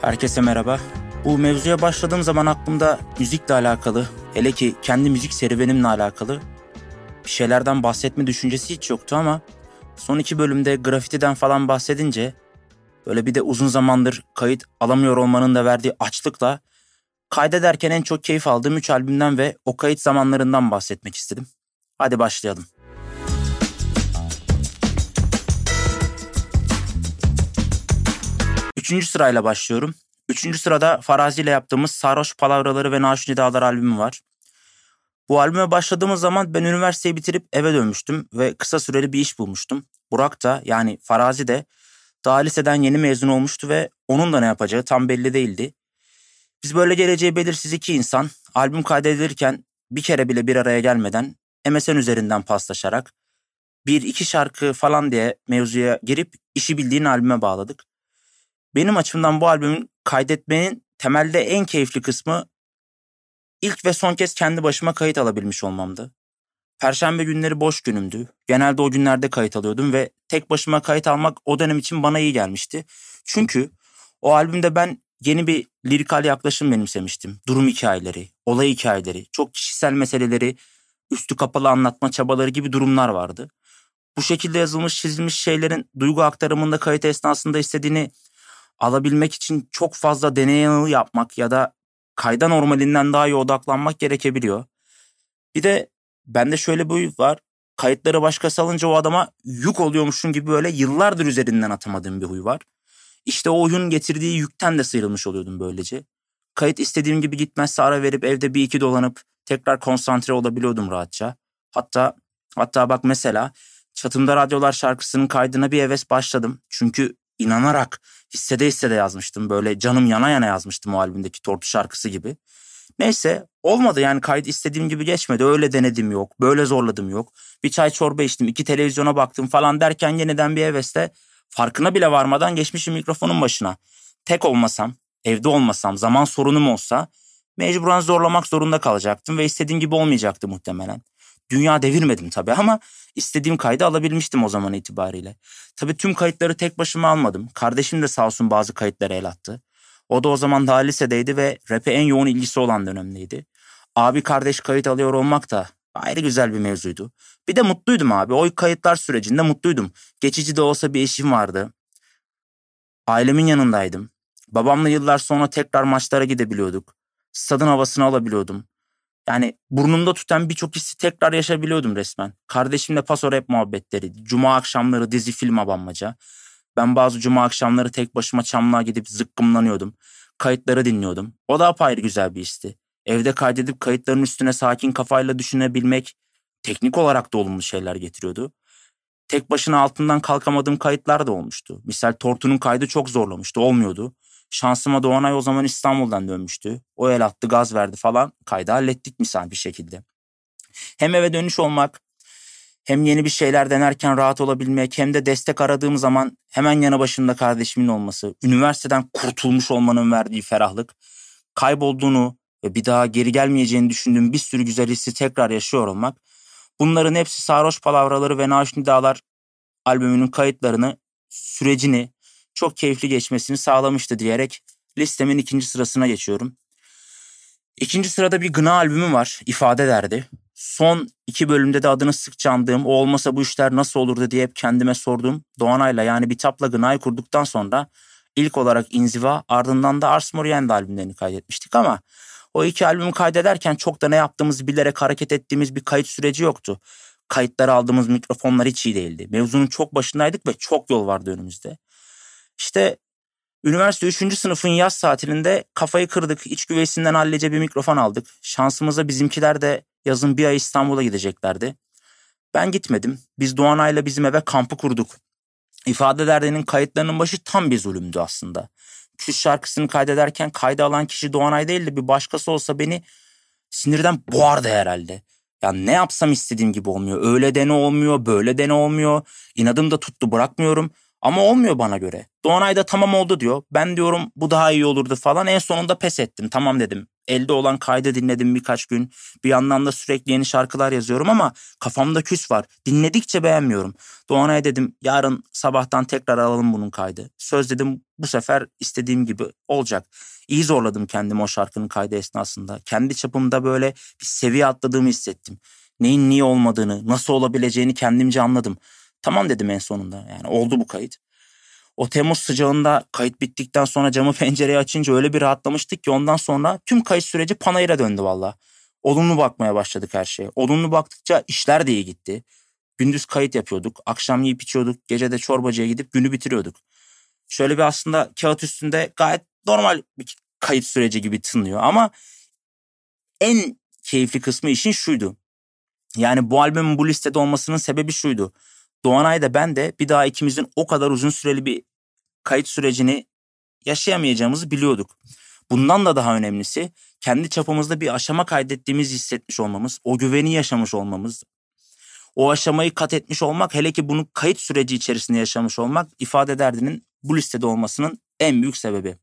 Herkese merhaba. Bu mevzuya başladığım zaman aklımda müzikle alakalı, hele ki kendi müzik serüvenimle alakalı bir şeylerden bahsetme düşüncesi hiç yoktu ama son iki bölümde grafitiden falan bahsedince böyle bir de uzun zamandır kayıt alamıyor olmanın da verdiği açlıkla kaydederken en çok keyif aldığım üç albümden ve o kayıt zamanlarından bahsetmek istedim. Hadi başlayalım. Üçüncü sırayla başlıyorum. Üçüncü sırada Farazi ile yaptığımız Sarhoş Palavraları ve Naş Nidalar albümü var. Bu albüme başladığımız zaman ben üniversiteyi bitirip eve dönmüştüm ve kısa süreli bir iş bulmuştum. Burak da yani Farazi de daha liseden yeni mezun olmuştu ve onun da ne yapacağı tam belli değildi. Biz böyle geleceği belirsiz iki insan albüm kaydedilirken bir kere bile bir araya gelmeden MSN üzerinden paslaşarak bir iki şarkı falan diye mevzuya girip işi bildiğin albüme bağladık. Benim açımdan bu albümün kaydetmenin temelde en keyifli kısmı ilk ve son kez kendi başıma kayıt alabilmiş olmamdı. Perşembe günleri boş günümdü. Genelde o günlerde kayıt alıyordum ve tek başıma kayıt almak o dönem için bana iyi gelmişti. Çünkü o albümde ben yeni bir lirikal yaklaşım benimsemiştim. Durum hikayeleri, olay hikayeleri, çok kişisel meseleleri üstü kapalı anlatma çabaları gibi durumlar vardı. Bu şekilde yazılmış çizilmiş şeylerin duygu aktarımında kayıt esnasında istediğini alabilmek için çok fazla deney yanılı yapmak ya da kayda normalinden daha iyi odaklanmak gerekebiliyor. Bir de bende şöyle bir huy var. Kayıtları başkası alınca o adama yük oluyormuşsun gibi böyle yıllardır üzerinden atamadığım bir huy var. İşte o oyun getirdiği yükten de sıyrılmış oluyordum böylece. Kayıt istediğim gibi gitmezse ara verip evde bir iki dolanıp tekrar konsantre olabiliyordum rahatça. Hatta hatta bak mesela Çatımda Radyolar şarkısının kaydına bir heves başladım. Çünkü inanarak hissede hissede yazmıştım. Böyle canım yana yana yazmıştım o albümdeki Tortu şarkısı gibi. Neyse olmadı yani kayıt istediğim gibi geçmedi. Öyle denedim yok. Böyle zorladım yok. Bir çay çorba içtim. iki televizyona baktım falan derken yeniden bir hevesle farkına bile varmadan geçmişim mikrofonun başına. Tek olmasam, evde olmasam, zaman sorunum olsa mecburen zorlamak zorunda kalacaktım ve istediğim gibi olmayacaktı muhtemelen. Dünya devirmedim tabii ama istediğim kaydı alabilmiştim o zaman itibariyle. Tabii tüm kayıtları tek başıma almadım. Kardeşim de sağ olsun bazı kayıtları el attı. O da o zaman daha lisedeydi ve rap'e en yoğun ilgisi olan dönemdeydi. Abi kardeş kayıt alıyor olmak da ayrı güzel bir mevzuydu. Bir de mutluydum abi. O kayıtlar sürecinde mutluydum. Geçici de olsa bir işim vardı. Ailemin yanındaydım. Babamla yıllar sonra tekrar maçlara gidebiliyorduk. Stadın havasını alabiliyordum. Yani burnumda tutan birçok hissi tekrar yaşabiliyordum resmen. Kardeşimle paso rap muhabbetleri, cuma akşamları dizi film abanmaca. Ben bazı cuma akşamları tek başıma çamlığa gidip zıkkımlanıyordum. Kayıtları dinliyordum. O da apayrı güzel bir histi. Evde kaydedip kayıtların üstüne sakin kafayla düşünebilmek teknik olarak da olumlu şeyler getiriyordu. Tek başına altından kalkamadığım kayıtlar da olmuştu. Misal Tortu'nun kaydı çok zorlamıştı, olmuyordu. Şansıma Doğanay o zaman İstanbul'dan dönmüştü. O el attı, gaz verdi falan. Kaydı hallettik misal bir şekilde. Hem eve dönüş olmak, hem yeni bir şeyler denerken rahat olabilmek, hem de destek aradığım zaman hemen yanı başında kardeşimin olması, üniversiteden kurtulmuş olmanın verdiği ferahlık, kaybolduğunu ve bir daha geri gelmeyeceğini düşündüğüm bir sürü güzel hissi tekrar yaşıyor olmak, bunların hepsi Sarhoş Palavraları ve Naş Nidalar albümünün kayıtlarını, sürecini, çok keyifli geçmesini sağlamıştı diyerek listemin ikinci sırasına geçiyorum. İkinci sırada bir Gına albümü var. İfade derdi. Son iki bölümde de adını sıkça andığım o olmasa bu işler nasıl olurdu diye hep kendime sorduğum Doğanay'la yani Bitap'la Gına'yı kurduktan sonra ilk olarak İnziva ardından da Ars Moriendi albümlerini kaydetmiştik ama o iki albümü kaydederken çok da ne yaptığımızı bilerek hareket ettiğimiz bir kayıt süreci yoktu. Kayıtları aldığımız mikrofonlar hiç iyi değildi. Mevzunun çok başındaydık ve çok yol vardı önümüzde. İşte üniversite 3. sınıfın yaz tatilinde kafayı kırdık. İç güveysinden hallice bir mikrofon aldık. Şansımıza bizimkiler de yazın bir ay İstanbul'a gideceklerdi. Ben gitmedim. Biz Doğanay'la bizim eve kampı kurduk. İfade derdinin kayıtlarının başı tam bir zulümdü aslında. Küs şarkısını kaydederken kayda alan kişi Doğanay değil de bir başkası olsa beni sinirden boğardı herhalde. Ya ne yapsam istediğim gibi olmuyor. Öyle de ne olmuyor, böyle de ne olmuyor. İnadım da tuttu bırakmıyorum. Ama olmuyor bana göre. Doğanay da tamam oldu diyor. Ben diyorum bu daha iyi olurdu falan. En sonunda pes ettim. Tamam dedim. Elde olan kaydı dinledim birkaç gün. Bir yandan da sürekli yeni şarkılar yazıyorum ama kafamda küs var. Dinledikçe beğenmiyorum. Doğanay dedim yarın sabahtan tekrar alalım bunun kaydı. Söz dedim bu sefer istediğim gibi olacak. İyi zorladım kendimi o şarkının kaydı esnasında. Kendi çapımda böyle bir seviye atladığımı hissettim. Neyin niye olmadığını, nasıl olabileceğini kendimce anladım. Tamam dedim en sonunda. Yani oldu bu kayıt. O Temmuz sıcağında kayıt bittikten sonra camı pencereyi açınca öyle bir rahatlamıştık ki ondan sonra tüm kayıt süreci panayıra döndü valla. Olumlu bakmaya başladık her şeye. Olumlu baktıkça işler de iyi gitti. Gündüz kayıt yapıyorduk. Akşam yiyip içiyorduk. Gece de çorbacıya gidip günü bitiriyorduk. Şöyle bir aslında kağıt üstünde gayet normal bir kayıt süreci gibi tınlıyor. Ama en keyifli kısmı işin şuydu. Yani bu albümün bu listede olmasının sebebi şuydu. Doğanay da ben de bir daha ikimizin o kadar uzun süreli bir kayıt sürecini yaşayamayacağımızı biliyorduk. Bundan da daha önemlisi kendi çapımızda bir aşama kaydettiğimizi hissetmiş olmamız, o güveni yaşamış olmamız, o aşamayı kat etmiş olmak hele ki bunu kayıt süreci içerisinde yaşamış olmak ifade derdinin bu listede olmasının en büyük sebebi.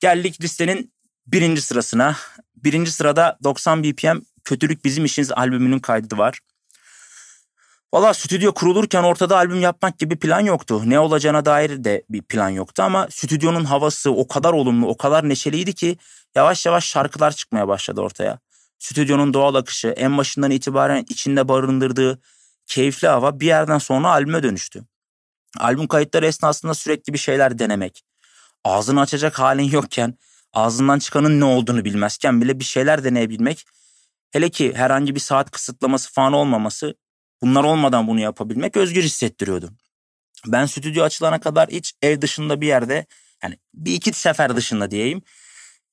Geldik listenin birinci sırasına. Birinci sırada 90 BPM Kötülük Bizim İşiniz albümünün kaydı var. Valla stüdyo kurulurken ortada albüm yapmak gibi plan yoktu. Ne olacağına dair de bir plan yoktu ama stüdyonun havası o kadar olumlu, o kadar neşeliydi ki yavaş yavaş şarkılar çıkmaya başladı ortaya. Stüdyonun doğal akışı, en başından itibaren içinde barındırdığı keyifli hava bir yerden sonra albüme dönüştü. Albüm kayıtları esnasında sürekli bir şeyler denemek. Ağzını açacak halin yokken, ağzından çıkanın ne olduğunu bilmezken bile bir şeyler deneyebilmek Hele ki herhangi bir saat kısıtlaması falan olmaması bunlar olmadan bunu yapabilmek özgür hissettiriyordu. Ben stüdyo açılana kadar hiç ev dışında bir yerde yani bir iki sefer dışında diyeyim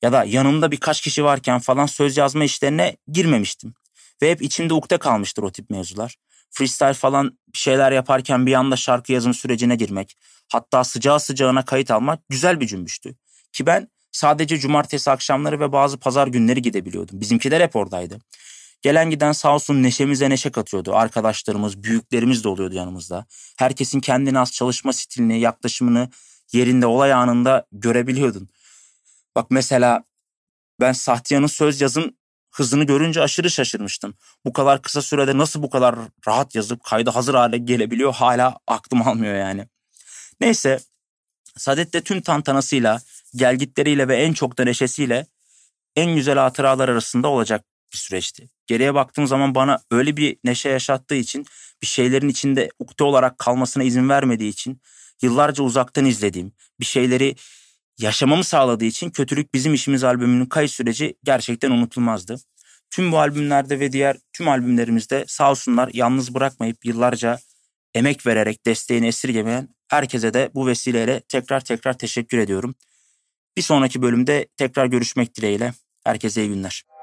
ya da yanımda birkaç kişi varken falan söz yazma işlerine girmemiştim. Ve hep içimde ukde kalmıştır o tip mevzular. Freestyle falan bir şeyler yaparken bir anda şarkı yazım sürecine girmek, hatta sıcağı sıcağına kayıt almak güzel bir cümbüştü. Ki ben sadece cumartesi akşamları ve bazı pazar günleri gidebiliyordum. Bizimkiler hep oradaydı. Gelen giden sağ olsun neşemize neşe katıyordu. Arkadaşlarımız, büyüklerimiz de oluyordu yanımızda. Herkesin kendine az çalışma stilini, yaklaşımını yerinde, olay anında görebiliyordun. Bak mesela ben Sahtiya'nın söz yazım hızını görünce aşırı şaşırmıştım. Bu kadar kısa sürede nasıl bu kadar rahat yazıp kayda hazır hale gelebiliyor hala aklım almıyor yani. Neyse Sadet de tüm tantanasıyla, gelgitleriyle ve en çok da neşesiyle en güzel hatıralar arasında olacak bir süreçti. Geriye baktığım zaman bana öyle bir neşe yaşattığı için bir şeylerin içinde ukde olarak kalmasına izin vermediği için yıllarca uzaktan izlediğim bir şeyleri yaşamamı sağladığı için Kötülük Bizim İşimiz albümünün kayıt süreci gerçekten unutulmazdı. Tüm bu albümlerde ve diğer tüm albümlerimizde sağ olsunlar yalnız bırakmayıp yıllarca emek vererek desteğini esirgemeyen herkese de bu vesileyle tekrar tekrar teşekkür ediyorum. Bir sonraki bölümde tekrar görüşmek dileğiyle. Herkese iyi günler.